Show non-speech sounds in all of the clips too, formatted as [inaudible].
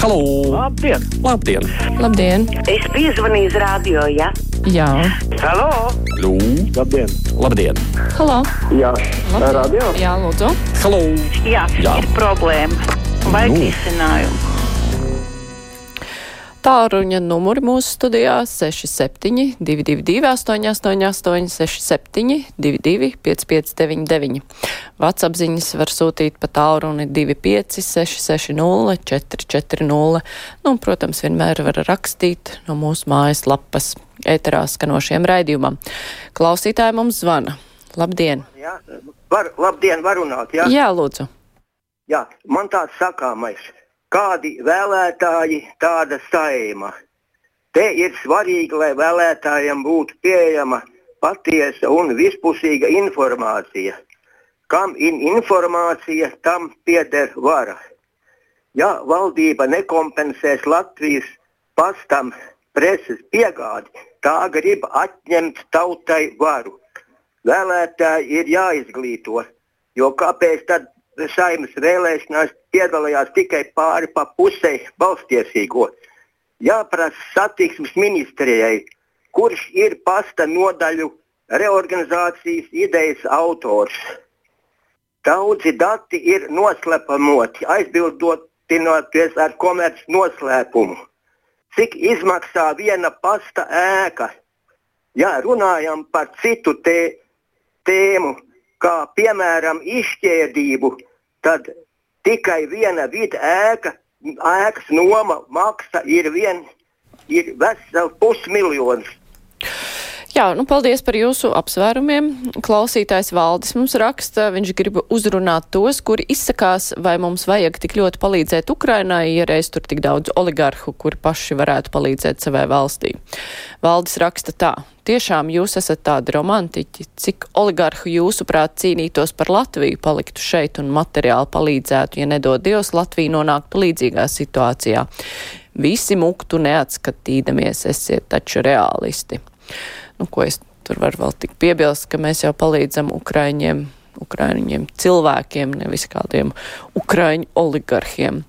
Halo! Labdien! Labdien! Labdien! Es piezvanīju uz radio, ja? Jā, Halo! Lū! Labdien! Labdien! halo! Jā, Labdien. radio! Jā, lūdzu! Halo! Jā, Jā. ir problēma. Vajag Nu. risinājumu. Tāruņa numuri mūsu studijā 67 222 888 67 22 559. Vats apziņas var sūtīt pa tālruni 25 660 440. Nu, un, protams, vienmēr var rakstīt no mūsu mājas lapas ēterā skanošiem raidījumam. Klausītāji mums zvana. Labdien! Jā, var, labdien, var runāt. Jā? Jā, lūdzu! Jā, man tāds sakāmais, kādi vēlētāji, tāda saima. Te ir svarīgi, lai vēlētājiem būtu pieejama patiesa un vispusīga informācija. Kam ir informācija, tam pieder vara. Ja valdība nekompensēs Latvijas pastam preses piegādi, tā grib atņemt tautai varu. Vēlētāji ir jāizglīto, jo kāpēc tad saimnes vēlēšanās piedalījās tikai pāri pa pusei balstiesīgo? Jāprasa satiksmes ministrijai, kurš ir pasta nodaļu reorganizācijas idejas autors. Daudzi dati ir noslepamoti, aizbildotinoties ar komerc noslēpumu. Cik izmaksā viena pasta ēka? Ja runājam par citu te, tēmu, kā piemēram izšķērdību, tad tikai viena vida ēka, ēkas noma maksa ir, vien, ir vesels pusmiljons. Jā, nu paldies par jūsu apsvērumiem. Klausītājs Valdis mums raksta, viņš grib uzrunāt tos, kuri izsakās, vai mums vajag tik ļoti palīdzēt Ukrainai, ja reiz tur tik daudz oligarhu, kuri paši varētu palīdzēt savai valstī. Valdis raksta tā. Tiešām jūs esat tādi romantiķi, cik oligarhu jūsuprāt cīnītos par Latviju, paliktu šeit un materiāli palīdzētu, ja nedod Dievs Latviju nonāktu līdzīgā situācijā. Visi muktu neatskatīdamies, esiet taču realisti. Nu, ko es tur varu vēl tik piebilst, ka mēs jau palīdzam Ukraiņiem, Ukraiņiem cilvēkiem, nevis kādiem Ukraiņu oligarhiem.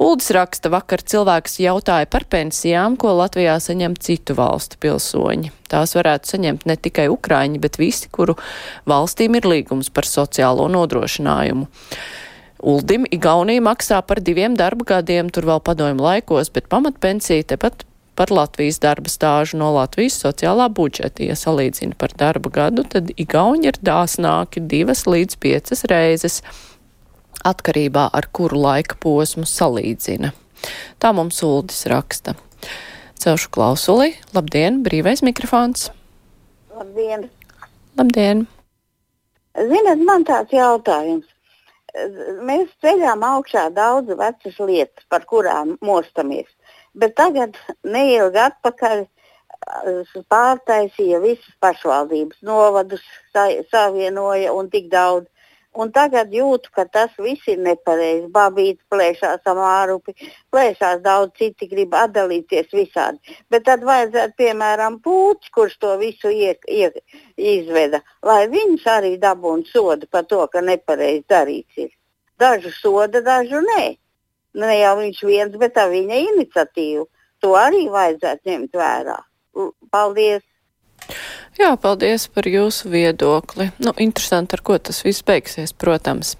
Uldis raksta, vakar cilvēks jautāja par pensijām, ko Latvijā saņem citu valstu pilsoņi. Tās varētu saņemt ne tikai Ukraiņi, bet visi, kuru valstīm ir līgums par sociālo nodrošinājumu. Uldim Igaunija maksā par diviem darba gadiem, tur vēl padomju laikos, bet pamatpensija tepat par Latvijas darba stāžu no Latvijas sociālā budžeta. Ja salīdzina par darba gadu, tad Igauni ir dāsnāki divas līdz piecas reizes atkarībā ar kuru laika posmu salīdzina. Tā mums Uldis raksta. Celšu klausuli. Labdien, brīvais mikrofons. Labdien! Labdien! Ziniet, man tāds jautājums. Mēs ceļām augšā daudz vecas lietas, par kurām mostamies. Bet tagad neilgi atpakaļ uh, pārtaisīja visas pašvaldības, novadus sa savienoja un tik daudz. Un tagad jūtu, ka tas viss ir nepareizi. Babīts plēšās amārupi, plēšās daudz citi grib atdalīties visādi. Bet tad vajadzētu, piemēram, pūķis, kurš to visu ie, ie, izveda, lai viņš arī dabūtu sodu par to, ka nepareizi darīts ir. Dažu soda, dažu nē. Ne jau viņš viens, bet tā viņa iniciatīva. To arī vajadzētu ņemt vērā. Paldies! Jā, paldies par jūsu viedokli. Nu, interesanti, ar ko tas viss beigsies, protams.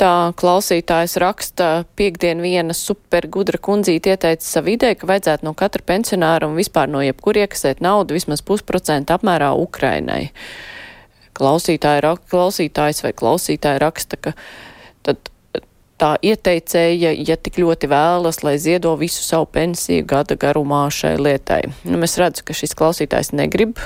Tā klausītājs raksta, piekdien viena supergudra kundzīte ieteica savu ideju, ka vajadzētu no katra pensionāra un vispār no jebkur iekasēt naudu vismaz pusprocentu apmērā Ukrainai. Klausītāja, klausītājs vai klausītāja raksta, ka tad tā ieteicēja, ja tik ļoti vēlas, lai ziedo visu savu pensiju gada garumā šai lietai. Nu, mēs redzam, ka šis klausītājs negrib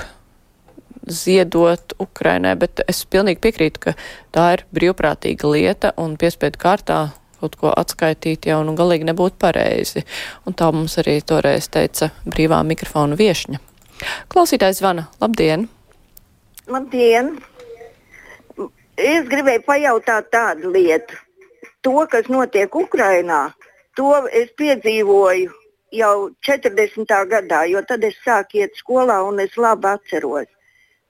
ziedot Ukrainai, bet es pilnīgi piekrītu, ka tā ir brīvprātīga lieta un piespiedu kārtā kaut ko atskaitīt jau nu galīgi nebūtu pareizi. Un tā mums arī toreiz teica brīvā mikrofona viešņa. Klausītājs zvana. Labdien! Labdien! Es gribēju pajautāt tādu lietu. To, kas notiek Ukrajinā, to es piedzīvoju jau 40. gadā, jo tad es sāku iet skolā un es labi atceros.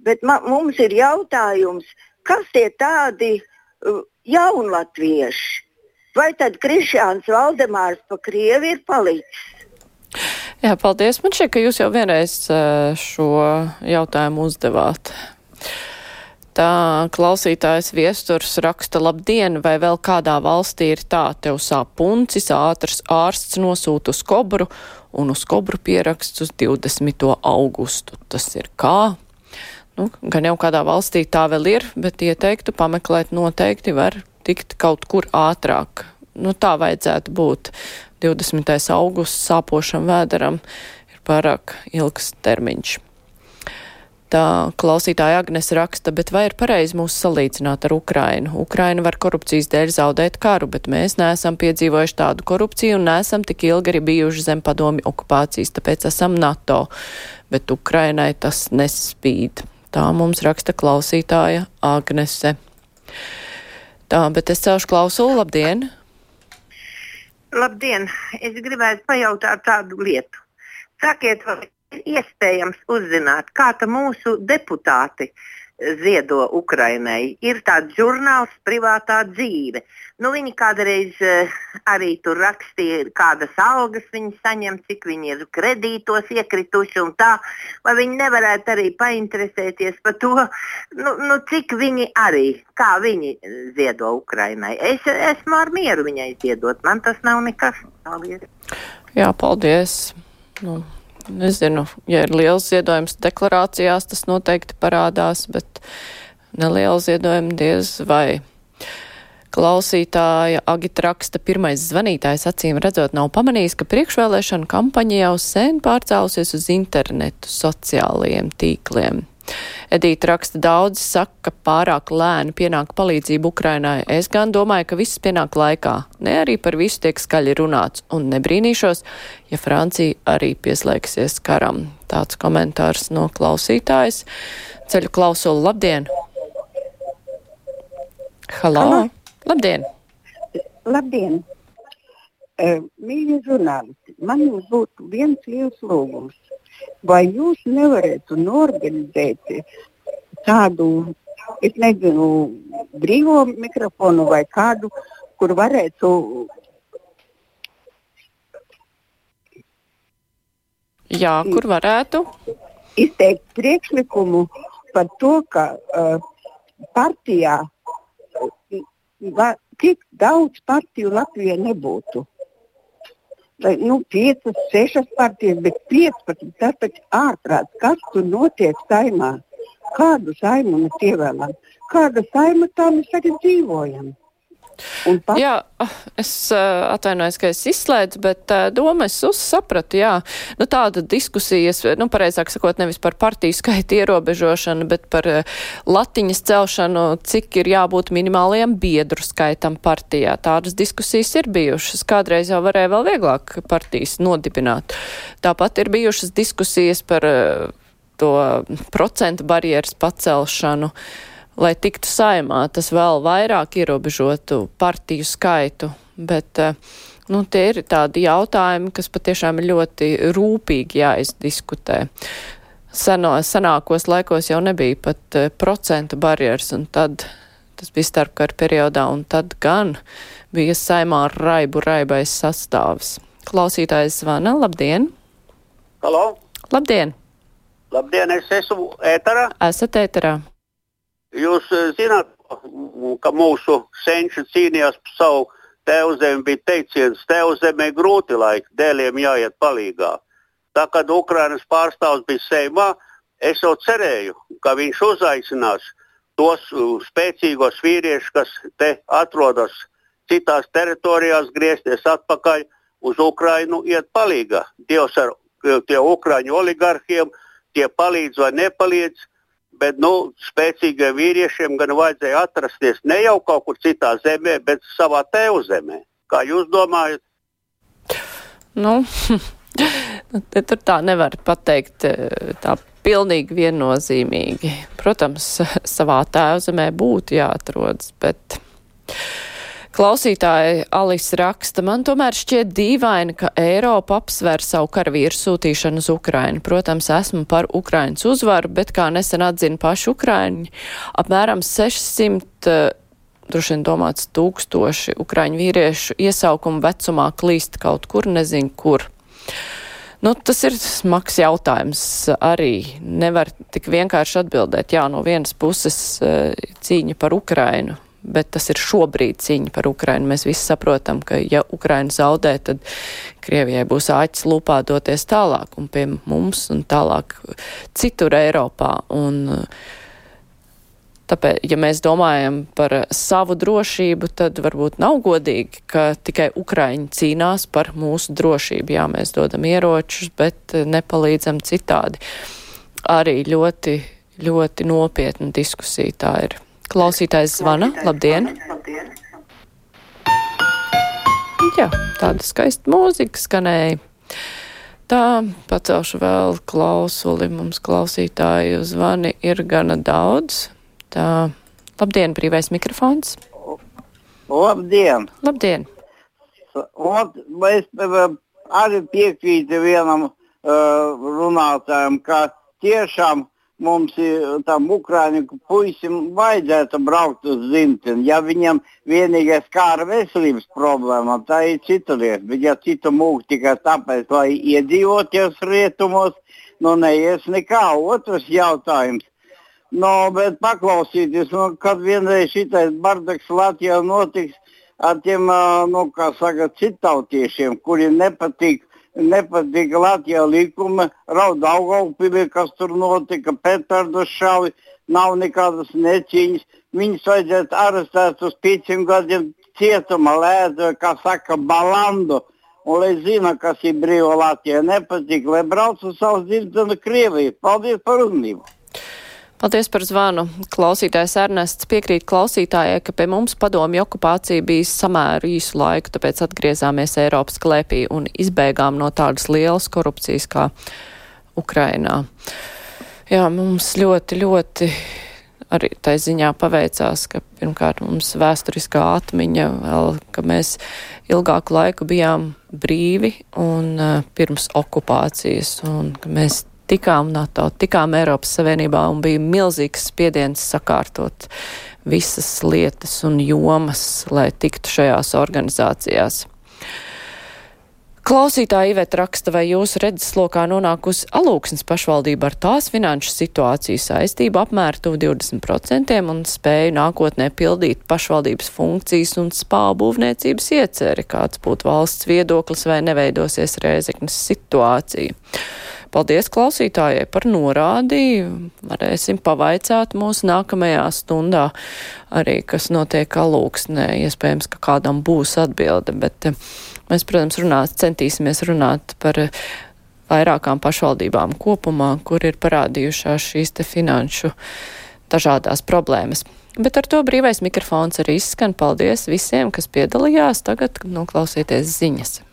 Bet ma, mums ir jautājums, kas tie tādi uh, jaunatvieši, vai tad Krišjāns Valdemārs pa Krievi ir palicis? Jā, paldies. Man šķiet, ka jūs jau vienreiz šo jautājumu uzdevāt. Tā klausītājs viesturs raksta labdien, vai vēl kādā valstī ir tā, tev sāp puncis, ātrs ārsts nosūta uz kobru un uz kobru pieraksts uz 20. augustu. Tas ir kā? Nu, gan jau kādā valstī tā vēl ir, bet ieteiktu pameklēt noteikti var tikt kaut kur ātrāk. Nu, tā vajadzētu būt. 20. augusts sāpošam vēderam ir pārāk ilgs termiņš. Tā klausītāja Agnes raksta, bet vai ir pareizi mūs salīdzināt ar Ukrainu? Ukraina var korupcijas dēļ zaudēt karu, bet mēs neesam piedzīvojuši tādu korupciju un neesam tik ilgi arī bijuši zem padomi okupācijas, tāpēc esam NATO, bet Ukrainai tas nespīd. Tā mums raksta klausītāja Agnese. Tā, bet es celšu klausulu, labdien! Labdien! Es gribētu pajautāt tādu lietu. Sakiet, vai iespējams uzzināt, kā mūsu deputāti ziedo Ukrainai. Ir tāds žurnāls, privātā dzīve. Nu, viņi kādreiz uh, arī tur rakstīja, kādas algas viņi saņem, cik viņi ir kredītos iekrituši un tā. Vai viņi nevarētu arī painteresēties par to, nu, nu, cik viņi arī, kā viņi ziedo Ukrainai. Es esmu ar mieru viņai ziedot, man tas nav nekas. Paldies! Jā, paldies! Nu, Nezinu, ja ir liels ziedojums deklarācijās, tas noteikti parādās, bet neliela ziedojuma diez vai. Klausītāja Agita raksta, pirmais zvanītājs acīm redzot nav pamanījis, ka priekšvēlēšana kampaņa jau sen pārcēlusies uz internetu, sociālajiem tīkliem. Edīta raksta daudz, saka, ka pārāk lēni pienāk palīdzību Ukrainai. Es gan domāju, ka viss pienāk laikā. Ne arī par visu tiek skaļi runāts, un nebrīnīšos, ja Francija arī pieslēgsies karam. Tāds komentārs no klausītājas. Ceļu klausulu labdien! Halo! Halo. Labdien! Labdien! Uh, Mīļie žurnālisti, man jums būtu viens liels lūgums vai jūs nevarētu norganizēt tādu, es nezinu, brīvo mikrofonu vai kādu, kur varētu. Jā, kur varētu? Izteikt priekšlikumu par to, ka uh, partijā uh, tik daudz partiju Latvijā nebūtu vai nu, 5, 6 partijas, bet 15. Tas taču ārprāts, kas tur notiek saimā. Kādu saimu mēs ievēlam? Kāda saima tā mēs tagad dzīvojam? Pat... Jā, ah, es uh, atvainojos, ka es izslēdzu, bet uh, domu es uzsapratu, jā. Nu, tāda diskusijas, nu, pareizāk sakot, nevis par partiju skaitu ierobežošanu, bet par uh, latiņas celšanu, cik ir jābūt minimālajam biedru skaitam partijā. Tādas diskusijas ir bijušas. Kādreiz jau varēja vēl vieglāk partijas nodibināt. Tāpat ir bijušas diskusijas par uh, to procentu barjeras pacelšanu. Uh, lai tiktu saimā, tas vēl vairāk ierobežotu partiju skaitu, bet eh, nu, tie ir tādi jautājumi, kas patiešām ir ļoti rūpīgi jāizdiskutē. Seno, senākos laikos jau nebija pat uh, procentu barjeras, un tad tas bija starpkara periodā, un tad gan bija saimā raibu raibais sastāvs. Klausītājs zvana, labdien! Halo! Labdien! Labdien, es esmu ēterā! Esat ēterā! Jūs eh, zināt, ka mūsu senči cīnījās par savu tēvzemi, bija teiciens, tēvzemē grūti laiki, dēliem jāiet palīgā. Tā kad Ukrainas pārstāvs bija Seimā, es jau cerēju, ka viņš uzaicinās tos spēcīgos vīriešus, kas te atrodas citās teritorijās, griezties atpakaļ uz Ukrajinu, iet palīgā. Dievs ar tiem Ukrāņu oligarhiem, tie palīdz vai nepalīdz bet nu, spēcīgiem vīriešiem gan vajadzēja atrasties ne jau kaut kur citā zemē, bet savā tēvu zemē. Kā jūs domājat? Nu, [laughs] tur tā nevar pateikt tā pilnīgi viennozīmīgi. Protams, [laughs] savā tēvzemē būtu jāatrodas, bet. Klausītāji Alis raksta, man tomēr šķiet dīvaini, ka Eiropa apsver savu karavīru sūtīšanu uz Ukrainu. Protams, esmu par Ukrainas uzvaru, bet kā nesen atzina paši Ukraiņi, apmēram 600 droši vien domāts tūkstoši ukraiņu vīriešu iesaukumu vecumā klīst kaut kur, nezinu kur. Nu, tas ir smags jautājums. Arī nevar tik vienkārši atbildēt. Jā, no vienas puses eh, cīņa par Ukrainu, bet tas ir šobrīd cīņa par Ukrainu. Mēs visi saprotam, ka ja Ukraina zaudē, tad Krievijai būs āķis lūpā doties tālāk un pie mums un tālāk citur Eiropā. Un, Tāpēc, ja mēs domājam par savu drošību, tad varbūt nav godīgi, ka tikai Ukraiņi cīnās par mūsu drošību. Jā, mēs dodam ieročus, bet nepalīdzam citādi. Arī ļoti, ļoti nopietna diskusija tā ir. Klausītājs zvana. Labdien! Jā, tāda skaista mūzika skanēja. Tā, pacelšu vēl klausuli. Mums klausītāju zvani ir gana daudz. Tā, labdien, brīvais mikrofons. Labdien! Labdien! Ot, es arī piekrītu vienam uh, runātājam, ka tiešām mums tam ukrāņu puisim vajadzētu braukt uz dzimteni. Ja viņam vienīgais kā ar veselības problēmām, tā ir cita lieta. Bet ja citu mūku tikai tāpēc, lai iedzīvoties rietumos, nu neies nekā. Otrs jautājums. No, bet paklausīties, nu, kad vienreiz šitais bardaks Latvijā notiks ar tiem, nu, kā saka, citautiešiem, kuri nepatīk nepatika Latvijā likumi, rauda augaupilī, kas tur notika, petardu šauja, nav nekādas necīņas. Viņus vajadzētu arestēt uz pieciem gadiem cietuma lēdu, kā saka, balandu. Un, lai zina, kas ir brīvā Latvijā, nepatīk, lai brauc uz savus dzimteni Krieviju. Paldies par uzmanību! Paldies par zvanu. Klausītājs Ernests piekrīt klausītājai, ka pie mums padomju okupācija bija samēru īsu laiku, tāpēc atgriezāmies Eiropas klēpī un izbēgām no tādas lielas korupcijas kā Ukrainā. Jā, mums ļoti, ļoti arī tai ziņā paveicās, ka pirmkārt mums vēsturiskā atmiņa vēl, ka mēs ilgāku laiku bijām brīvi un uh, pirms okupācijas un ka mēs tikām NATO, tikām Eiropas Savienībā un bija milzīgs spiediens sakārtot visas lietas un jomas, lai tiktu šajās organizācijās. Klausītāja Iveta raksta, vai jūsu redzeslokā nonākusi alūksnes pašvaldība ar tās finanšu situāciju saistību apmēru tuvu 20% un spēju nākotnē pildīt pašvaldības funkcijas un spābūvniecības ieceri, kāds būtu valsts viedoklis vai neveidosies rēzeknes situācija. Paldies klausītājai par norādi. Varēsim pavaicāt mūsu nākamajā stundā arī, kas notiek alūksnē. Iespējams, ka kādam būs atbilde, bet eh, mēs, protams, runāt, centīsimies runāt par eh, vairākām pašvaldībām kopumā, kur ir parādījušās šīs te finanšu dažādās problēmas. Bet ar to brīvais mikrofons arī izskan. Paldies visiem, kas piedalījās. Tagad noklausieties ziņas.